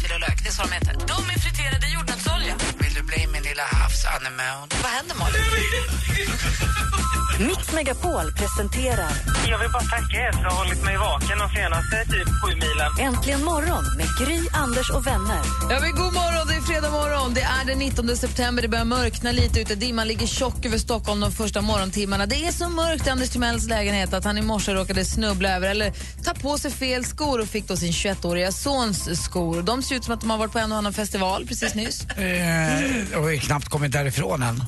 västkustchips och lök. Det är så de heter. De är friterade i jordnötsolja. Vill du bli min lilla havsanemon? Händer, Malin? Mix Megapol presenterar Jag vill bara tacka er för att ha hållit mig vaken de senaste typ sju milen. Äntligen morgon med Gry, Anders och vänner. Ja, men god morgon, det är fredag morgon. Det är den 19 september. Det börjar mörkna lite ute. Dimman ligger tjock över Stockholm de första morgontimmarna. Det är så mörkt i Anders Timells lägenhet att han i morse råkade snubbla över eller ta på sig fel skor och fick då sin 21-åriga sons skor. De ser ut som att de har varit på en och annan festival precis nyss. Eh, och är knappt kommit därifrån än.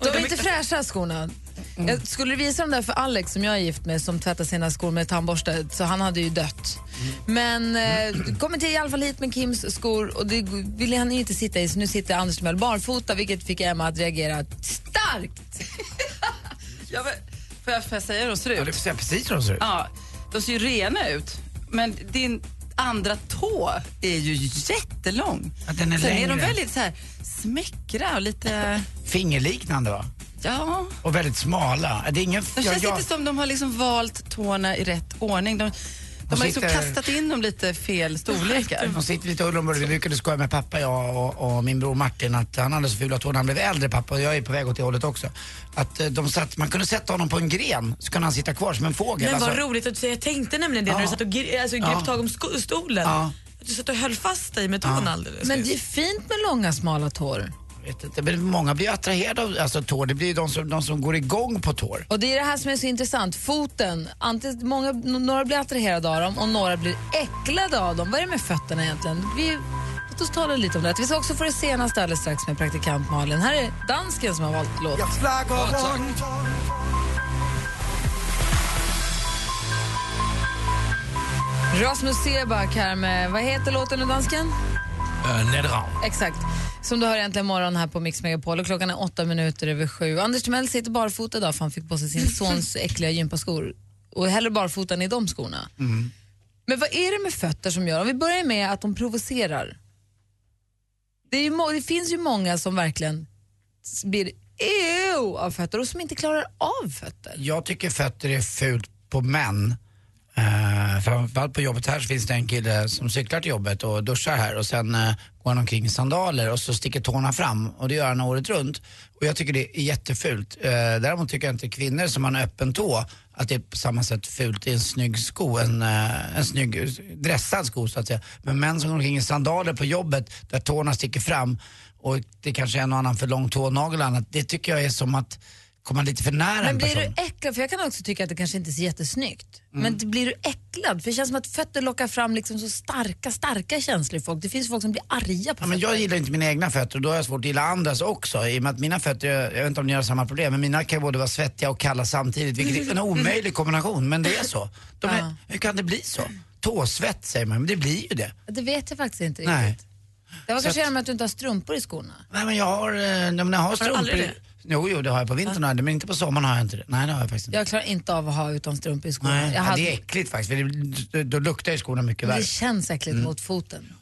De är inte fräscha skorna. Jag skulle visa dem där för Alex som jag är gift med som tvättar sina skor med tandborste så han hade ju dött. Men eh, kommer till i alla fall hit med Kims skor och det ville han ju inte sitta i så nu sitter Anders Timell barfota vilket fick Emma att reagera starkt. Ja, men, får, jag, får jag säga hur de ser ut? Ja, du får säga precis hur de ser ut. Ja, de ser ju rena ut, men din andra tå är ju jättelång. Ja, den är Sen är längre. de väldigt så här smäckra och lite... Fingerliknande va? Ja, Och väldigt smala. Det är ingen... de jag- känns jag- inte som de har liksom valt tårna i rätt ordning. De, de har liksom sitter- kastat in dem lite fel storlekar. De sitter lite ullområde. Vi brukade skoja med pappa, jag och, och min bror Martin, att han hade så fula tår när han blev äldre pappa och jag är på väg åt det hållet också. Att eh, de satt, man kunde sätta honom på en gren så kunde han sitta kvar som en fågel. Men vad Alltså, roligt att du säger. Jag tänkte nämligen det när du Ja. satt och gri- alltså, grep Ja. tag om stolen. Ja. Att du satt och höll fast dig med tån alldeles Men det är fint med långa smala tår. Jag vet inte, men många blir attraherade av alltså, tår. Det blir de som, de som går igång på tår. Och det är det här som är så intressant. Foten, antingen, många, några blir attraherade av dem och några blir äcklade av dem. Vad är det med fötterna egentligen? Vi, låt oss tala lite om det. Vi ska också få det senaste alldeles strax med praktikant Malin. Här är dansken som har valt låt. Rasmus Seback här med, vad heter låten nu dansken? Uh, Exakt. Som du hör äntligen morgon här på Mix Megapol och klockan är åtta minuter över sju. Anders Timell sitter barfota idag för han fick på sig sin sons äckliga gympaskor. Och hellre barfota än i de skorna. Men vad är det med fötter som gör, om vi börjar med att de provocerar. Det, ju, det finns ju många som verkligen blir ew av fötter och som inte klarar av fötter. Jag tycker fötter är fult på män. Uh, framförallt på jobbet här så finns det en kille som cyklar till jobbet och duschar här och sen uh, går han omkring i sandaler och så sticker tårna fram och det gör han året runt. Och jag tycker det är jättefult. Eh, däremot tycker jag inte kvinnor som har en öppen tå att det är på samma sätt fult i en snygg sko, en, eh, en snygg dressad sko så att säga. Men män som går omkring i sandaler på jobbet där tårna sticker fram och det kanske är en och annan för lång tånagel och annat, det tycker jag är som att komma lite för nära Men en blir person. du äcklad, för jag kan också tycka att det kanske inte ser jättesnyggt. Mm. Men blir du äcklad? För det känns som att fötter lockar fram liksom så starka, starka känslor i folk. Det finns folk som blir arga på Ja, men jag gillar inte mina egna fötter och då har jag svårt att gilla andras också. I och med att mina fötter, jag vet inte om ni har samma problem, men mina kan ju både vara svettiga och kalla samtidigt. Vilket är en omöjlig kombination, men det är så. De är, Ja. Hur kan det bli så? Tåsvett säger man, men det blir ju det. Det vet jag faktiskt inte Nej. riktigt. Det var Så kanske att- med att du inte har strumpor i skorna. Nej men jag har, eh, nej, men jag har strumpor. aldrig i- det? Jo, jo, det har jag på vintern, det, men inte på sommaren har jag inte det. Nej, det har jag faktiskt inte. Jag klarar inte av att ha utan strumpor i skorna. Nej, jag ja, hade, det är äckligt faktiskt, för det, då, luktar ju skorna mycket värre. det känns äckligt mot foten.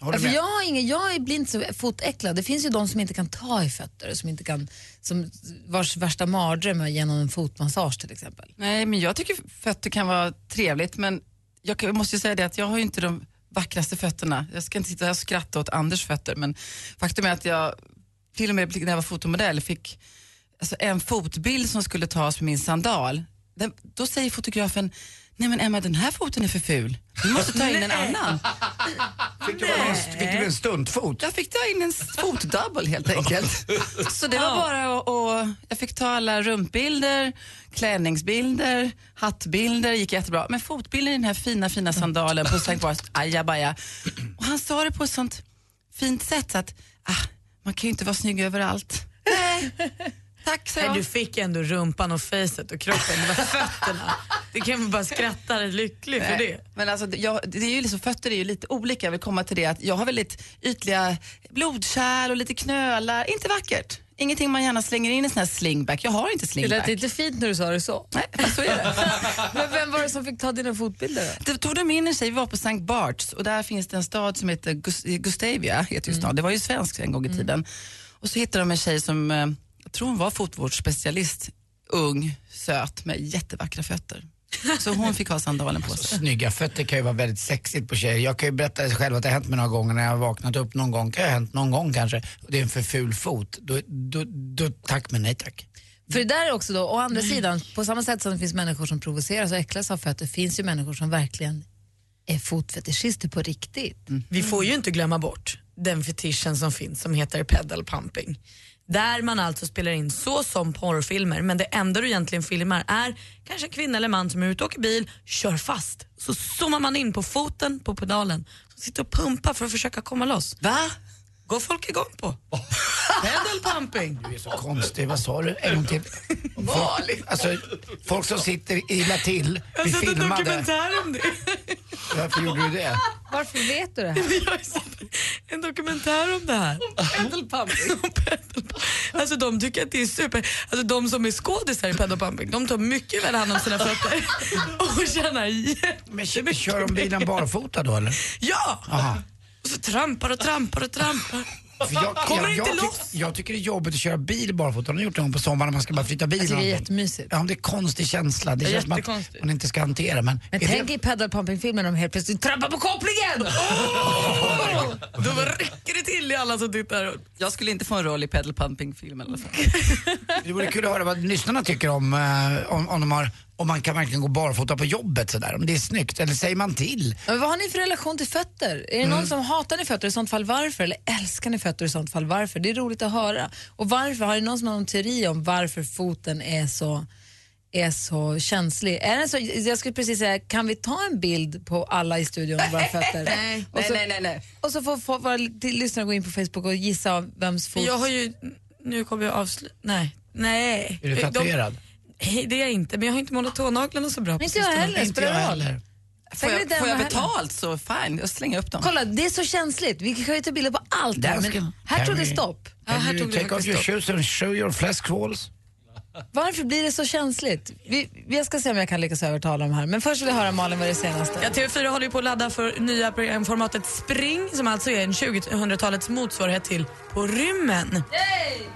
Håller Ja, för med? jag, har ingen, jag är blind så fotäcklad. Det finns ju de som inte kan ta i fötter, som inte kan, som vars värsta mardröm är genom en fotmassage till exempel. Nej, men jag tycker fötter kan vara trevligt, men jag måste ju säga det att jag har ju inte de vackraste fötterna. Jag ska inte sitta här och skratta åt Anders fötter, men faktum är att jag till och med när jag var fotomodell fick alltså, en fotbild som skulle tas med min sandal. Den, då säger fotografen, nej men Emma den här foten är för ful. Du måste ta in en annan. Fick du, med- fick du en stuntfot? Jag fick ta in en fotdouble helt enkelt. Så det var bara att, och jag fick ta alla rumpbilder, klänningsbilder, hattbilder, gick jättebra. Men fotbilden i den här fina, fina sandalen på Sankt Barts, ajabaja. Och han sa det på ett sånt fint sätt så att, ah, man kan ju inte vara snygg överallt. Nej, tack så Nej, du fick ändå rumpan och facet och kroppen, det var fötterna. Det kan man bara skratta lycklig för det. Men alltså, jag, det är ju liksom, fötter är ju lite olika. Jag vill komma till det att jag har väldigt ytliga blodkärl och lite knölar. Inte vackert. Ingenting man gärna slänger in i sån här slingback. Jag har inte Det slingback. lät lite fint när du sa det så. Nej, så är det. Men vem var det som fick ta dina fotbilder då? Det tog de in en tjej, vi var på St. Barts och där finns det en stad som heter Gus- Gustavia, heter ju Mm. det var ju svensk en gång i tiden. Och så hittade de en tjej som, eh, jag tror hon var fotvårdsspecialist, ung, söt med jättevackra fötter. Så hon fick ha sandalen på sig. Snygga fötter kan ju vara väldigt sexigt på tjejer. Jag kan ju berätta själv att det har hänt mig några gånger när jag har vaknat upp någon gång. kan ha hänt någon gång kanske. Och det är en för ful fot. Då, då, då tack men nej tack. För det där är också då, å andra sidan, på samma sätt som det finns människor som provoceras och äcklas av fötter, finns ju människor som verkligen är fotfetischister på riktigt. Vi får ju inte glömma bort den fetischen som finns som heter pedal pumping. Där man alltså spelar in så som porrfilmer men det enda du egentligen filmar är kanske en kvinna eller man som är ute och åker bil, kör fast. Så zoomar man in på foten på pedalen som sitter och pumpar för att försöka komma loss. Va? Går folk igång på. pedal pumping. Du är så konstig. Vad sa du? En gång till. Folk, alltså, folk som sitter illa till, Jag har sett en filmade. dokumentär om det. Varför gjorde du det? Varför vet du det här? En dokumentär om det här. Pedal pumping. Alltså de tycker att det är super. Alltså de som är skådisar i pedal pumping, de tar mycket väl hand om sina fötter och tjänar Men jättemycket kör de bilen barfota då eller? Ja! Aha. Och så trampar och trampar och trampar. Jag, Kommer jag, inte jag, loss? tyck, jag tycker det är jobbigt att köra bil barfota. Har ni gjort det någon på sommaren man ska bara flytta bil? Jag tycker det är jättemysigt. Ja, men det är konstig känsla. Det Ja, känns som att man inte ska hantera. Men, Men tänk det, i pedal pumping-filmen de helt plötsligt trampar på kopplingen! Då räcker det till i alla som tittar. Jag skulle inte få en roll i pedal pumping-filmen i alla fall. det vore kul att höra vad lyssnarna tycker om, eh, om, om, de har, om man kan verkligen gå barfota på jobbet sådär. Om det är snyggt. Eller säger man till? Men vad har ni för relation till fötter? Är det någon som hatar ni fötter i sånt fall varför? Eller älskar ni fötter i sånt fall varför? Det är roligt att höra. Och varför? Har ni någon som har någon teori om varför foten är så är så känslig. Är den så, jag skulle precis säga, kan vi ta en bild på alla i studion av våra fötter? Nej. och så, nej, nej, nej. Och så får, får våra lyssnare gå in på Facebook och gissa vems fot. Jag har ju, nu kommer jag avsluta, nej. Nej. Är du De- tatuerad? Nej, det är jag inte, men jag har inte målat tånaglarna så bra på inte jag heller, Inte spelar roll? heller. Får jag, får jag betalt så fine, jag slänger upp dem. Kolla, det är så känsligt. Vi kan ju ta bilder på allt Där här, men här tog det stopp. Ja, här tog take off your stopp. shoes and show your flesh walls? Varför blir det så känsligt? Vi, jag ska se om jag kan lyckas övertala dem här. Men först vill jag höra Malin vad det senaste. Ja, TV4 håller ju på att ladda för nya programformatet Spring som alltså är en 2000-talets motsvarighet till På rymmen.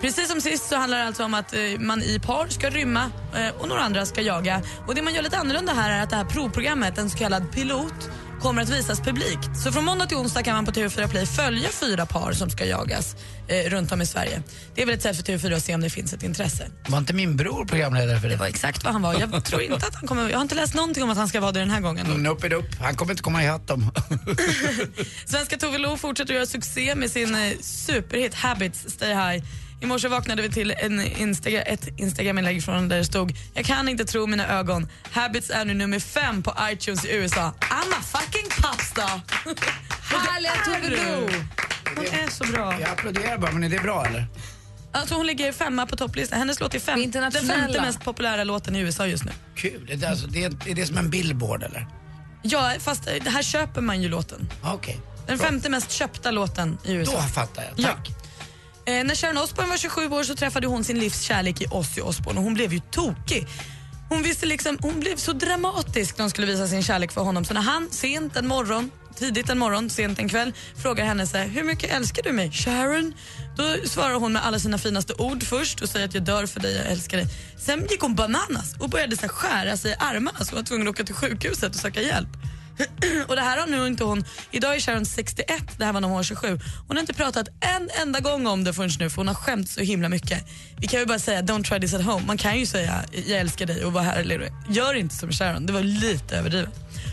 Precis som sist så handlar det alltså om att eh, man i par ska rymma eh, och några andra ska jaga. Och Det man gör lite annorlunda här är att det här provprogrammet, en så kallad pilot, kommer att visas publikt. Så från måndag till onsdag kan man på TV4 Play följa fyra par som ska jagas eh, runt om i Sverige. Det är väl ett sätt för TV4 att se om det finns ett intresse. Var inte min bror programledare för det? Det var exakt vad han var. Jag tror inte att han kommer... Jag har inte läst någonting om att han ska vara det den här gången. Nope it up. Han kommer inte komma ihatt dem. Svenska Tove Lo fortsätter att göra succé med sin eh, superhit Habits Stay High. I morse vaknade vi till en Instagram, ett Instagram-inlägg från där det stod “Jag kan inte tro mina ögon. Habits är nu nummer fem på iTunes i USA. I'm a fucking popstar!” Härliga Tove Lo! Hon är så bra. Jag applåderar bara, men är det bra eller? Alltså hon ligger femma på topplistan. Hennes låt är fem, den femte mest populära låten i USA just nu. Kul. Är det, alltså, det, är, är det som en billboard eller? Ja, fast här köper man ju låten. Okej. Den Bra. femte mest köpta låten i USA. Då fattar jag. Tack. Eh, när Sharon Osbourne var 27 år så träffade hon sin livs kärlek i Ozzy Osbourne och hon blev ju tokig. Hon, visste liksom, hon blev så dramatisk när hon skulle visa sin kärlek för honom så när han sent en morgon, tidigt en morgon, sent en kväll frågar henne så här, hur mycket älskar du mig Sharon? Då svarar hon med alla sina finaste ord först och säger att jag dör för dig, jag älskar dig. Sen gick hon bananas och började så här skära sig i armarna så hon var tvungen att åka till sjukhuset och söka hjälp. Och det här har nu inte hon, idag är Sharon 61, det här var när hon var 27. Hon har inte pratat en enda gång om det förrän nu för hon har skämt så himla mycket. Vi kan ju bara säga don't try this at home. Man kan ju säga jag älskar dig och vad härlig. Gör inte som Sharon, det var lite överdrivet.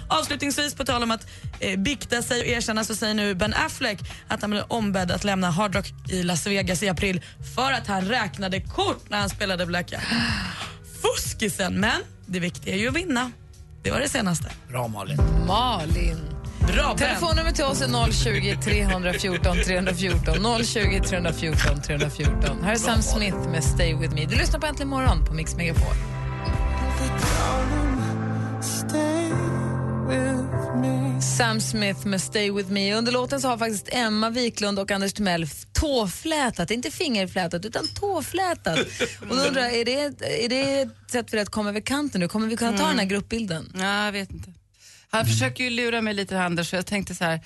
Avslutningsvis på tal om att eh, bikta sig och erkänna så säger nu Ben Affleck att han blev ombedd att lämna Hard Rock i Las Vegas i april för att han räknade kort när han spelade Blackout. Fuskisen, men det viktiga är ju att vinna. Det var det senaste. Bra Malin. Malin. Bra. Telefonnummer till oss är 020 314 314. 020 314 314. Här är Sam Smith med Stay With Me. Du lyssnar på Äntligen morgon på Mix Megapol. Sam Smith med Stay With Me. Under låten så har faktiskt Emma Wiklund och Anders Timell tåflätat, inte fingerflätat utan tåflätat. Och då undrar jag, är det, är det ett sätt för dig att komma över kanten nu? Kommer vi kunna ta den här gruppbilden? Ja, jag vet inte. Han försöker ju lura mig lite, Anders, så jag tänkte så här.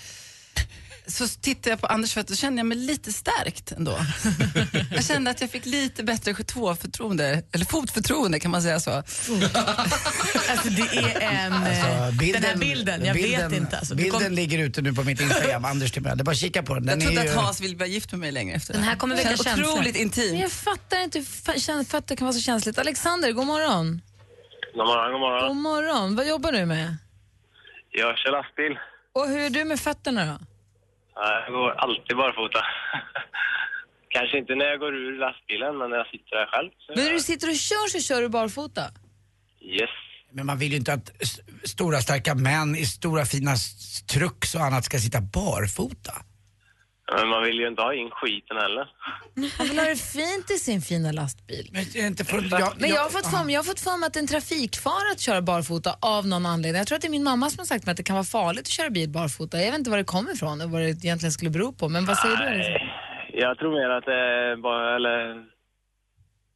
Så tittade jag på Anders fötter och kände jag mig lite stärkt ändå. jag kände att jag fick lite bättre tåförtroende, eller fotförtroende kan man säga så. Alltså det är en... Alltså, eh, den här bilden, jag vet inte. Alltså, bilden kom, ligger ute nu på mitt Instagram, Anders Timell. Det är bara att kika på den. den Jag trodde är att ju... Hans ville bli gift med mig längre efter Den här kommer väcka känslor. Otroligt Men intimt. jag fattar inte hur fötter kan vara så känsligt. Alexander, god morgon. God morgon, god morgon. God morgon. Vad jobbar du med? Jag kör lastbil. Och hur är du med fötterna då? Jag går alltid barfota. Kanske inte när jag går ur lastbilen, men när jag sitter där själv. Så Men när du sitter och kör så kör du barfota? Yes. Men man vill ju inte att stora starka män i stora fina trucks och annat ska sitta barfota. Men man vill ju inte ha in skiten heller. Han vill ha det fint i sin fina lastbil. Men, inte för, jag, Men jag har fått för mig, jag har fått för mig att det är en trafikfara att köra barfota av någon anledning. Jag tror att det är min mamma som har sagt mig att det kan vara farligt att köra bil barfota. Jag vet inte var det kommer ifrån och vad det egentligen skulle bero på. Men vad säger du? Alexander? Jag tror mer att det är bara, eller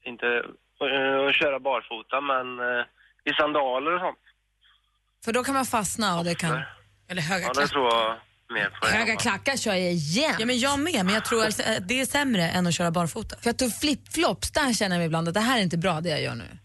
inte eh, att köra barfota, men eh, i sandaler och sånt. För då kan man fastna och det kan... eller höga Ja, det klackar. tror jag mer på. Höga klackar kör jag igen. Ja, men jag med, men jag tror att det är sämre än att köra barfota. För jag tror flipflops, där känner jag mig ibland att det här är inte bra det jag gör nu.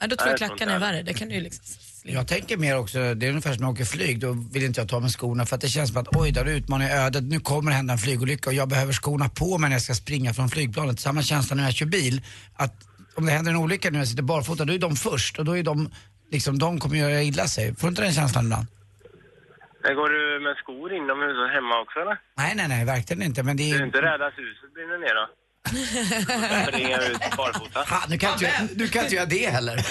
Ja, då tror Nej, jag klackarna är värre. Det kan du ju liksom. Jag tänker mer också, det är ungefär som när jag åker flyg, då vill inte jag ta med skorna för att det känns som att oj, där utmanar jag ödet, nu kommer det hända en flygolycka och jag behöver skorna på mig när jag ska springa från flygplanet. Samma känsla när jag kör bil, att om det händer en olycka när jag sitter barfota, då är de först och då är de, liksom, de kommer göra illa sig. Får du inte den känslan ibland? Men går du med skor inomhus och hemma också eller? Nej, nej, nej, verkligen inte. Men det Du är är inte rädd att huset brinner ner då? Springer ut barfota? Ha, nu kan inte jag, du kan inte göra det heller.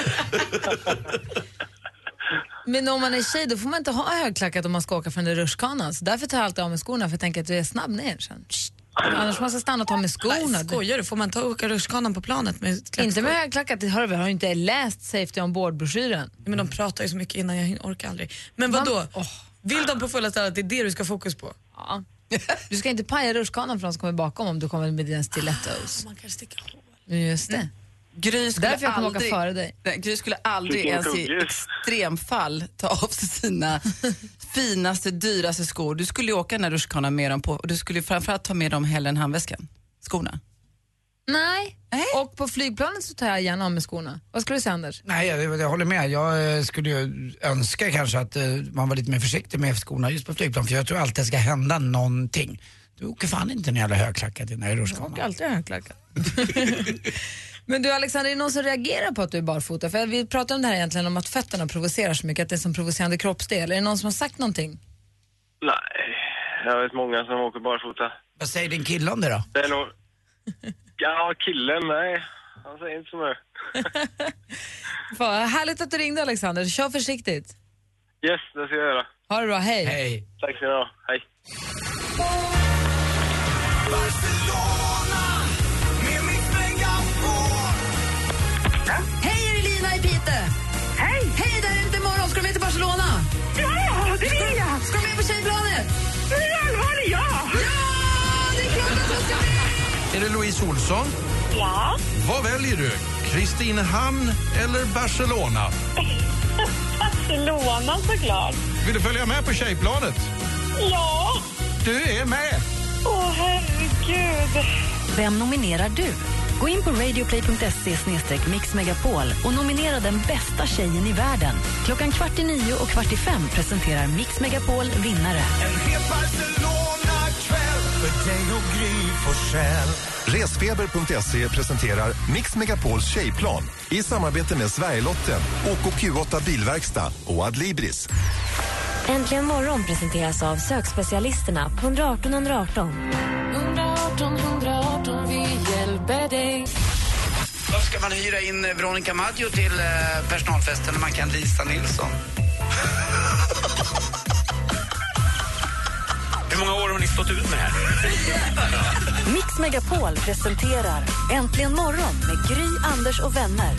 Men om man är tjej då får man inte ha högklackat om man ska åka från den rutschkanan. Så därför tar jag alltid av mig skorna för jag tänker att du är snabb ner sen. Psst. Annars måste jag stanna och ta med skorna. Skojar du? Får man ta och åka rutschkanan på planet med klackskor? Inte med högklackat, det har du väl? Har du inte läst Safety on board-broschyren? Men de pratar ju så mycket innan jag orkar aldrig. Men vad då? Vill de på fullaste allvar att det är det du ska fokus på? Ja. Du ska inte paja rutschkanan för de som kommer bakom om du kommer med dina stilettos. Man kan sticka hål. Just det. Gry skulle Därför jag kommer åka aldrig, före dig. Nej, Gry skulle aldrig ens i extremfall ta av sig sina finaste, dyraste skor. Du skulle ju åka den här rutschkanan med dem på och du skulle framförallt ta med dem hellre än handväskan. Skorna. Nej. Nej. Och på flygplanet så tar jag gärna av mig skorna. Vad skulle du säga Anders? Nej, jag, jag håller med. Jag eh, skulle ju önska kanske att eh, man var lite mer försiktig med skorna just på flygplan för jag tror alltid det ska hända någonting. Du åker fan inte en jävla högklackat i den här Jag rutschkanan. åker alltid högklackat. Men du Alexander, är det någon som reagerar på att du är barfota? För vi pratar om det här egentligen om att fötterna provocerar så mycket, att det är som provocerande kroppsdel. Är det någon som har sagt någonting? Nej, jag vet många som åker barfota. Vad säger din kille om det då? Det är nog... Ja, killen, nej. Han säger inte så mycket. Fan, härligt att du ringde Alexander, kör försiktigt. Yes, det ska jag göra. Ha det bra, hej. Hej. Tack ska ni ha. Hej. Hej, är det Lina i Pite? Hej! Hej, där är inte imorgon. Ska du med till Barcelona? Ja, det vill jag! Ska du med på Tjejplanet? Nu är Är det Louise Olsson? Ja. Vad väljer du? Kristinehamn eller Barcelona? Barcelona såklart. Vill du följa med på tjejplanet? Ja. Du är med! Åh, herregud. Vem nominerar du? Gå in på radioplay.se mixmegapol och nominera den bästa tjejen i världen. Klockan kvart i nio och kvart i fem presenterar Mix Megapol vinnare. En hel Barcelona-kväll för dig och Gry Forssell. Resfeber.se presenterar Mix Megapols tjejplan i samarbete med Sverigelotten, OKQ8 Bilverkstad och Adlibris. Äntligen morgon presenteras av sökspecialisterna på 118 118. 118 118, vi hjälper dig. Då ska man hyra in Veronica Maggio till eh, personalfesten när man kan Lisa Nilsson. många år har ni stått ut med det här? Mix Megapol presenterar Äntligen morgon med Gry, Anders och vänner.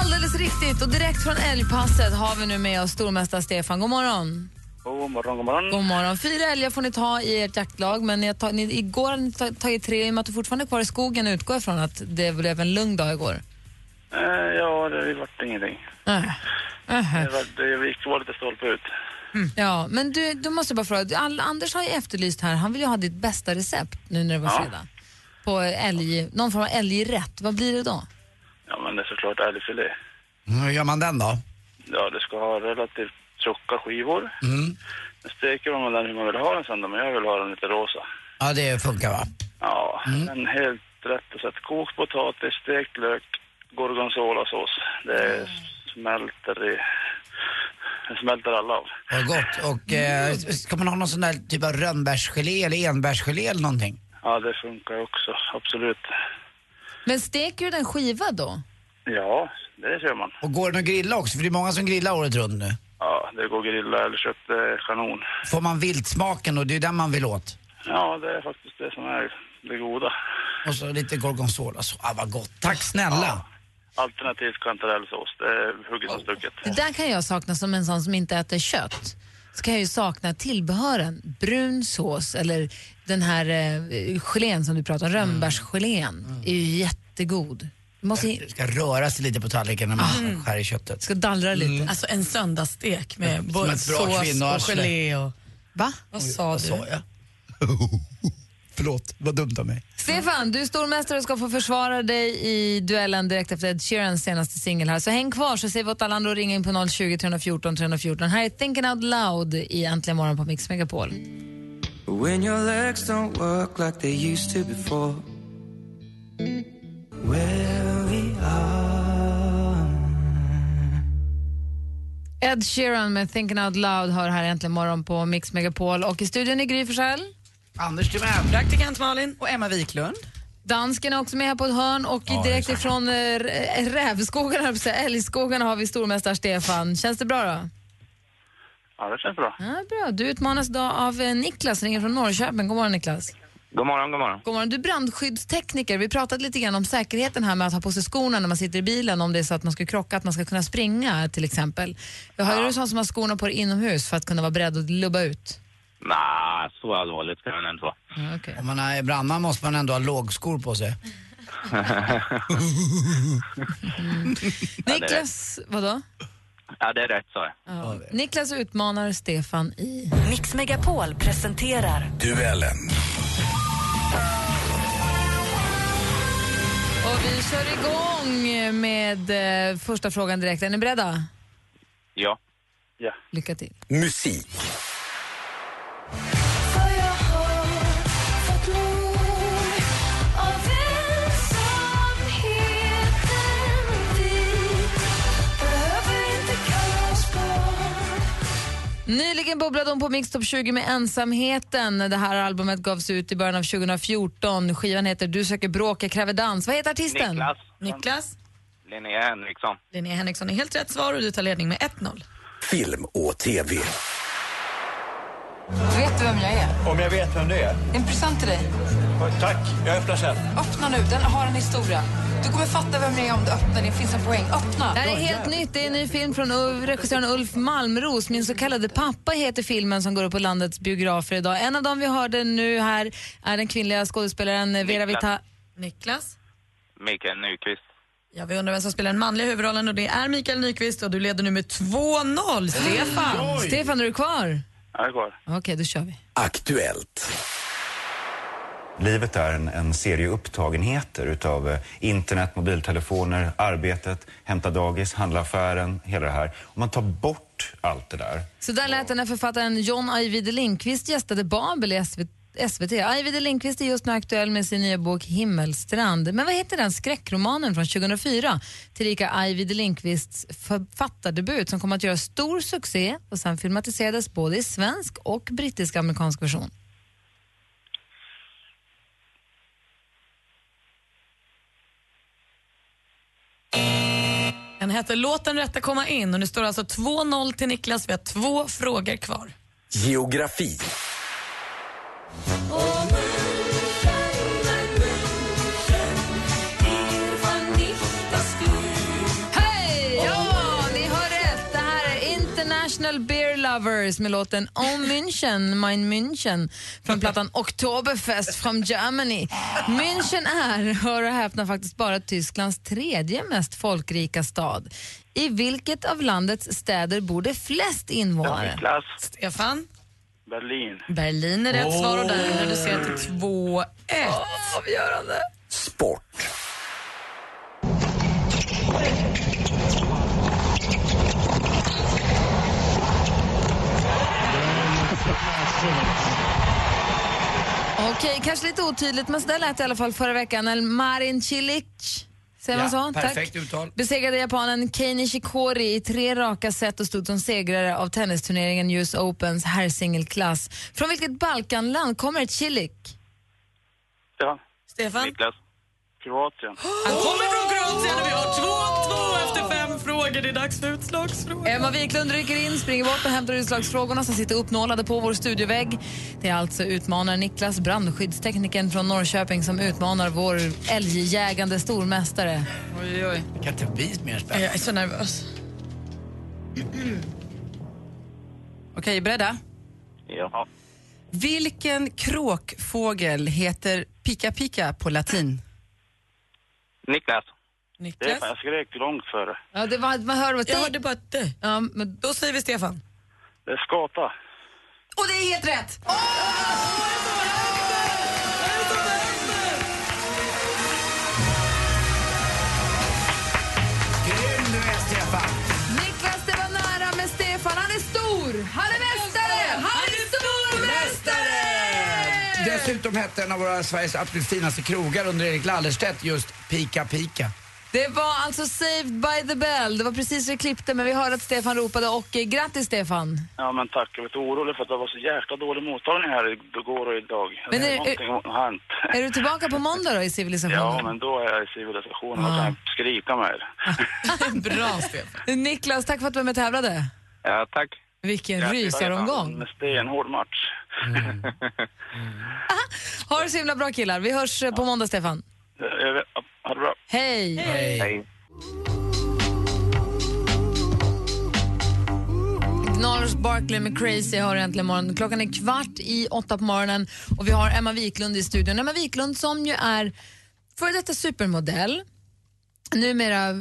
Alldeles riktigt. Och direkt från Älgpasset har vi nu med oss stormästare Stefan. God morgon. God morgon, god morgon. God morgon. Fyra älgar får ni ta i ert jaktlag, men ni ta, ni, igår har ni ta- tagit tre. I och med att du fortfarande är kvar i skogen utgår jag från att det blev en lugn dag igår. Eh, ja, det vart ingenting. Äh. Det, var, det gick var lite stolpe ut. Ja, men du, du måste bara fråga. All, Anders har ju efterlyst här, han vill ju ha ditt bästa recept nu när det var Ja. fredag. På älg, någon form av älgrätt. Vad blir det då? Ja, men det är såklart älgfilé. Hur gör man den då? Ja, du ska ha relativt tjocka skivor. Mm. Sen steker man den hur man vill ha den sen då, men jag vill ha den lite rosa. Ja, det funkar va? Ja, men helt rätt och sätt. Kokt potatis, stekt lök, gorgonzolasås. Det smälter i... Det smälter alla av. Vad gott. Och eh, ska man ha någon sån där typ av rönnbärsgelé eller enbärsgelé eller någonting? Ja, det funkar också. Absolut. Men steker du den skiva då? Ja, det kör man. Och går den att grilla också? För det är många som grillar året runt nu. Ja, det går att grilla eller det är kanon. Får man viltsmaken och det är den man vill åt. Ja, det är faktiskt det som är det goda. Och så lite gorgonzola. Så, ah, vad gott. Tack snälla. Alternativt kantarellsås, det är hugget som stucket. Det där kan jag sakna som en sån som inte äter kött. Så kan jag ju sakna tillbehören. Brun sås eller den här eh, gelén som du pratar om, rönnbärsgelén, är ju jättegod. Måste Det ska röra sig lite på tallriken när man skär i köttet. ska dallra lite. Alltså en söndagsstek med både sås och gelé och... Va? Vad sa Vad du? sa jag? Förlåt, vad dumt av mig. Stefan, du är stormästare och ska få försvara dig i duellen direkt efter Ed Sheerans senaste singel här. Så häng kvar så säger vi åt alla andra att ringa in på 020 314 314. Här är Thinking Out Loud i Äntligen morgon på Mix Megapol. When your legs don't work like they used to before. Where we are. Ed Sheeran med Thinking Out Loud hör här äntligen morgon på Mix Megapol. Och i studion är Gry Forssell. Anders Timell. Praktikant Malin. Och Emma Wiklund. Dansken är också med här på ett hörn och Ja, direkt ifrån äh, rävskogarna, älgskogarna har vi stormästare Stefan. Känns det bra då? Ja, det känns bra. Ja, bra. Du utmanas idag av eh, Niklas, ringer från Norrköping. God morgon Niklas. God morgon, god morgon. God morgon. Du är brandskyddstekniker. Vi pratade lite grann om säkerheten här med att ha på sig skorna när man sitter i bilen om det är så att man ska krocka, att man ska kunna springa till exempel. Jag har du sån som har skorna på dig inomhus för att kunna vara beredd att lubba ut? Nej, så allvarligt ska det inte vara. Om man är brandman måste man ändå ha lågskor på sig. Niklas, vadå? Ja, det är rätt så. Ja. Niklas utmanar Stefan i... Mix Megapol presenterar Duellen. Och vi kör igång med eh, första frågan direkt. Är ni beredda? Ja. Ja. Lycka till. Musik. Nyligen bubblade hon på Mix Top 20 med Ensamheten. Det här albumet gavs ut i början av 2014. Skivan heter Du söker bråk, jag kräver dans. Vad heter artisten? Niklas. Niklas. Linnea Henriksson. Linnea Henriksson är helt rätt svar och du tar ledning med 1-0. Film och TV. Vet du vem jag är? Om jag vet vem det är? En present till dig. Tack, jag öppnar sen. Öppna nu, den har en historia. Du kommer fatta vem jag är om du öppnar, det finns en poäng. Öppna! Det här är helt nytt. Det är en ny film från regissören Ulf Malmros. Min så kallade pappa heter filmen som går upp på landets biografer idag. En av dem vi hörde nu här är den kvinnliga skådespelaren Vera Niklas. Vita... Niklas. Mikael Nyqvist. Ja, vi undrar vem som spelar den manliga huvudrollen och det är Mikael Nyqvist och du leder nu med 2-0. Stefan. Stefan, är du kvar? Jag är kvar. Okej, då kör vi. Aktuellt. Livet är en, en serie upptagenheter utav eh, internet, mobiltelefoner, arbetet, hämta dagis, handla affären, hela det här. Om man tar bort allt det där Så där lät det när författaren John Ajvide Lindqvist gästade Babel i SVT. SVT. Ajvide Lindqvist är just nu aktuell med sin nya bok Himmelstrand. Men vad heter den skräckromanen från 2004? Tillika Ajvide Lindqvists författardebut som kom att göra stor succé och sen filmatiserades både i svensk och brittisk-amerikansk version. Den heter Låt den rätta komma in och nu står det alltså 2-0 till Niklas. Vi har två frågor kvar. Geografi. Lovers med låten Oh München, Mein München från plattan Oktoberfest from Germany. München är, hör och häpna, faktiskt bara Tysklands tredje mest folkrika stad. I vilket av landets städer bor det flest invånare? Stefan? Berlin. Berlin är rätt svar och där är reducerat till 2-1. Avgörande. Sport. Okej, kanske lite otydligt, men så där lät det i alla fall förra veckan när Marin Cilic Säger man så? perfekt Tack. uttal. Besegrade japanen Kei Nishikori i tre raka set och stod som segrare av tennisturneringen US Opens herrsingelklass. Från vilket Balkanland kommer Cilic? Ja. Stefan? Niklas. Kroatien. Han kommer från Kroatien och vi har 2-2 efter frågor. Det är dags för utslagsfrågor. Emma Wiklund rycker in, springer bort och hämtar utslagsfrågorna som sitter uppnålade på vår studiovägg. Det är alltså utmanaren Niklas, brandskyddsteknikern från Norrköping som utmanar vår älgjägande stormästare. Oj, oj. Det kan inte bli mer spännande. Jag är så nervös. Okej, beredda? Ja. Vilken kråkfågel heter pika pika på latin? Niklas. Stefan, jag skrek långt före. Ja, det var, man hör Jag hörde bara ett det. Ja, men Då säger vi Stefan. Det är skata. Och det är helt rätt! Grym du är, Stefan! Niklas, det var nära med Stefan. Han är stor! Han är mästare! Han är stormästare! Dessutom hette en av våra Sveriges absolut finaste krogar under Erik Lallerstedt just Pika Pika. Det var alltså Saved by the Bell. Det var precis så vi klippte, men vi hörde att Stefan ropade. Och eh, grattis, Stefan! Ja, men tack. Jag är lite orolig för att det var så jäkla dålig mottagning här igår och idag. Men är- någonting har hänt. Är du tillbaka på måndag då i civilisationen? Ja, men då är jag i civilisationen. Då kan skrika mer. Bra, Stefan. Niklas, tack för att du var med och tävlade. Ja, tack. Vilken Grattis, rysaromgång. En stenhård match. Ha det så himla bra killar. Vi hörs eh, på måndag, Stefan. Jag bra. Hej! Hej. Gnarls Barkley med Crazy har äntligen morgon. Klockan är kvart i åtta på morgonen och vi har Emma Wiklund i studion. Emma Wiklund som ju är före detta supermodell, numera eh,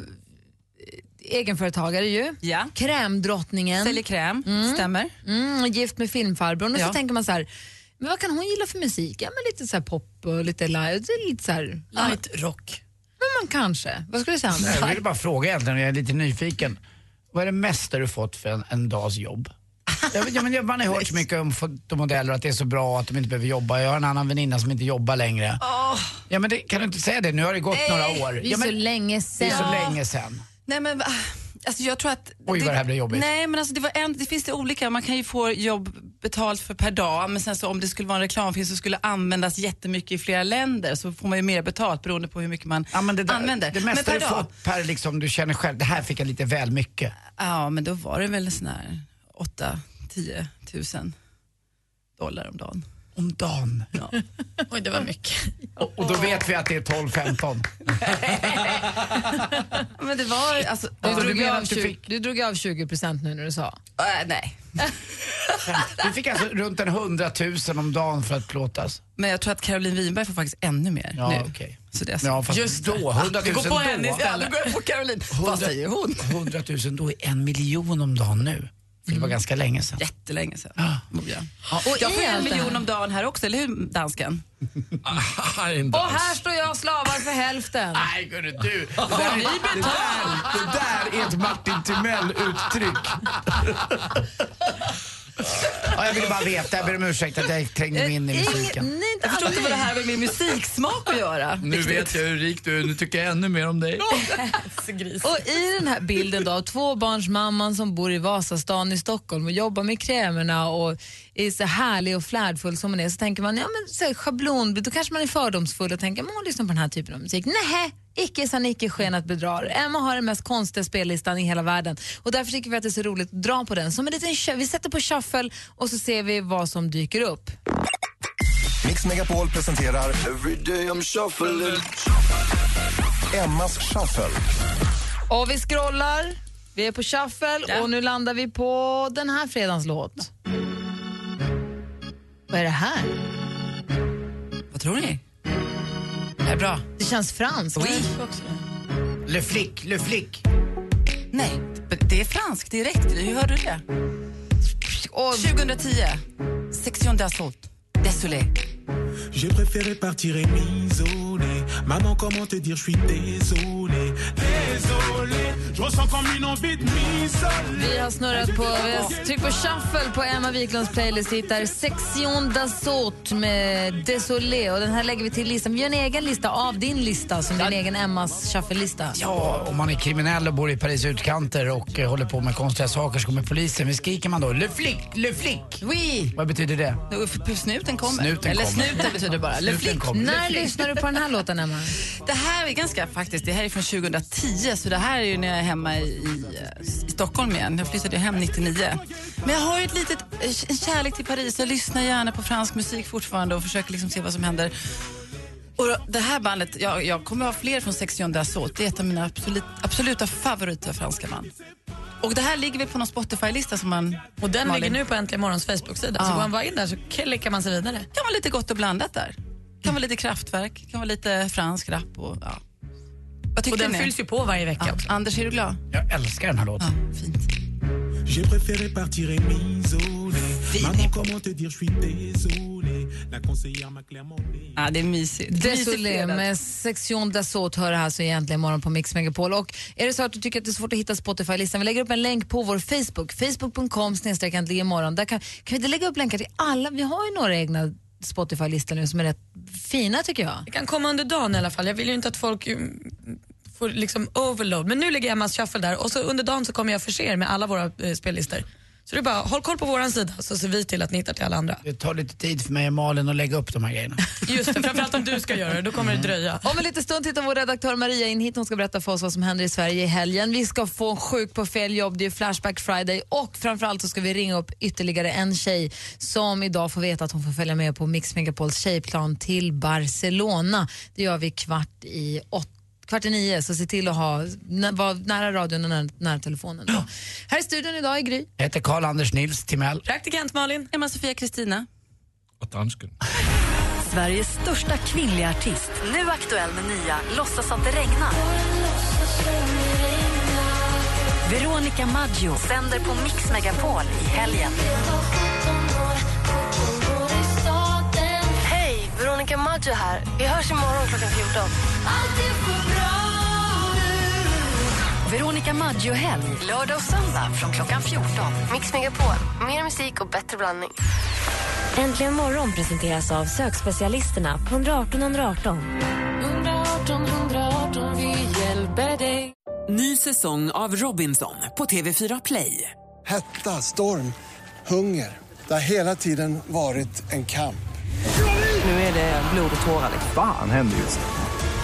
egenföretagare ju. Ja. Krämdrottningen. Säljer kräm, stämmer. Mm, och gift med filmfarbrorn. Och Ja. så tänker man så här, men vad kan hon gilla för musik? Ja, men lite så här pop och lite är Lite så här, Light rock. Men man kanske. Vad skulle du säga Anders? Jag vill bara fråga egentligen, jag är lite nyfiken. Vad är det mesta du fått för en, en dags jobb? Ja, men man har hört så mycket om fotomodeller att det är så bra att de inte behöver jobba. Jag har en annan väninna som inte jobbar längre. Ja, men det, kan du inte säga det? Nu har det gått några år. Det är Ja, men, så länge det sen. är så länge sedan. Nej, men, alltså, jag tror att... Oj, vad det här blir jobbigt. Nej, men alltså, det, var en, det finns det olika. Man kan ju få jobb betalt för per dag, men sen så om det skulle vara en reklamfilm som skulle användas jättemycket i flera länder så får man ju mer betalt beroende på hur mycket man Ja, men det, där, använder. det men mesta per du dag? fått per liksom, du känner själv, det här fick jag lite väl mycket. Ja, men då var det väl sån här 8-10 tusen dollar om dagen. Om dagen? Ja. Oj, det var mycket. Och, och då vet vi att det är 12-15. Men det var alltså... Du, Alltså, drog du av att du 20, fick- du drog av 20 procent nu när du sa. Äh, nej. Du fick alltså runt en hundratusen om dagen för att plåtas. Men jag tror att Caroline Winberg får faktiskt ännu mer Ja, nu. okej. Så det är så. Ja, fast Just då, det. 100 Vi 000 går på då. Ja, då går jag på Caroline. Vad säger hon? 100 000, då är en miljon om dagen nu. Det var ganska länge sedan. Jättelänge sedan. Ja. Oh, ja. Och jag får en miljon om dagen här också, eller hur dansken? Och här står jag och slavar för hälften. Nej, gurre, du. Det där, är, det, där, det där är ett Martin Timell-uttryck. ja, jag ville bara veta, jag ber om ursäkt att jag trängde mig in i musiken. Nej, inte Jag förstår inte vad det här har med min musiksmak att göra. Nu vet jag hur rik du är, nu tycker jag ännu mer om dig. Och i den här bilden då, av tvåbarnsmamman som bor i Vasastan i Stockholm och jobbar med krämerna och är så härlig och flärdfull som hon är, så tänker man, ja men så här, schablon, då kanske man är fördomsfull och tänker, men hon lyssnar på den här typen av musik. Nej, icke sa icke skenat bedrar. Emma har den mest konstiga spellistan i hela världen och därför tycker vi att det är så roligt att dra på den. Som en liten, vi sätter på shuffle och så ser vi vad som dyker upp. Mix Megapol presenterar Emmas shuffle. Och vi scrollar Vi är på shuffle och nu landar vi på den här fredagens låt. Vad är det här? Vad tror ni? Det är bra. Det känns franskt. Oui. Le flic, le flic. Nej, det är franskt direkt. Hur hörde du det? 2010. Section d'assaut. Désolé. J'ai préféré partir et m'isoler. Maman, comment te dire, je suis désolé. Vi har snurrat på, vi har tryckt på shuffle på Emma Wiklunds playlist. Är Section d'assaut med Désolé. Och den här lägger vi till listan. Vi gör en egen lista av din lista, som din egen Emmas shuffle-lista. Ja, om man är kriminell och bor i Paris utkanter och eh, håller på med konstiga saker så kommer polisen. Men skriker man då le flic, le flic? Oui. Vad betyder det? Snuten kommer. Snuten Eller kommer. snuten betyder bara. Le Snuten flic. När lyssnar du på den här låten, Emma? Det här är ganska faktiskt, det här är från 2010 så det här är ju när jag är hemma i, i, Stockholm igen. Jag flyttade hem 99. Men jag har ju ett litet, en kärlek till Paris. Jag lyssnar gärna på fransk musik fortfarande och försöker liksom se vad som händer. Och det här bandet, jag, jag kommer ha fler från Section d'Assaut. Det är ett av mina absolut, absoluta favoriter franska band. Och det här ligger väl på någon Spotify-lista som man... Och den Malin- ligger nu på Äntligen Morgons Facebook-sida. Så går man bara in där så klickar man sig vidare. kan vara lite gott och blandat där. kan vara lite kraftverk, kan vara lite fransk rap och ja. Och den ni? fylls ju på varje vecka Ja. också. Anders, är du glad? Jag älskar den här låten. J'ai préféré partir et m'isoler. Maman, comment te dire, je suis désolé. La conseillère m'a clairement dit. Ja, det är mysigt. Mysig Désolé med Section d'assaut hör det här så egentligen morgon på Mix Megapol. Och är det så att du tycker att det är svårt att hitta Spotify-listan, vi lägger upp en länk på vår Facebook, facebook.com snedstreck imorgon. Där kan, kan vi inte lägga upp länkar till alla? Vi har ju några egna Spotify-listor nu som är rätt fina tycker jag. Det kan komma under dagen i alla fall. Jag vill ju inte att folk mm, får liksom overload. Men nu ligger Emmas shuffle där och så under dagen så kommer jag förse er med alla våra eh, spellistor. Så det är bara håll koll på våran sida så ser vi till att ni hittar till alla andra. Det tar lite tid för mig och Malin att lägga upp de här grejerna. Just det, framförallt om du ska göra det, då kommer det dröja. Om en liten stund tittar vår redaktör Maria in hit. Hon ska berätta för oss vad som händer i Sverige i helgen. Vi ska få en sjuk på fel jobb, det är Flashback Friday och framförallt så ska vi ringa upp ytterligare en tjej som idag får veta att hon får följa med på Mix Megapols tjejplan till Barcelona. Det gör vi kvart i åtta Kvart i nio, så se till att ha, vara nära radion och nära, nära telefonen. Då. Här i studion idag är Gry. Jag heter Karl-Anders Nils Timell. Praktikant Malin. Emma-Sofia Kristina. Och dansken. Sveriges största kvinnliga artist. Nu aktuell med nya Låtsas att det regnar. Veronica Maggio sänder på Mix Megapol i helgen. Hej, Veronica Maggio här. Vi hörs imorgon klockan 14. Veronica Maggio-helg, lördag och söndag från klockan 14. Mix Megapol. Mer musik och bättre blandning. Äntligen morgon presenteras av sökspecialisterna på 118 118. 118 118, vi hjälper dig. Ny säsong av Robinson på TV4 Play. Hetta, storm, hunger. Det har hela tiden varit en kamp. Nu är det blod och tårar. Fan händer just nu.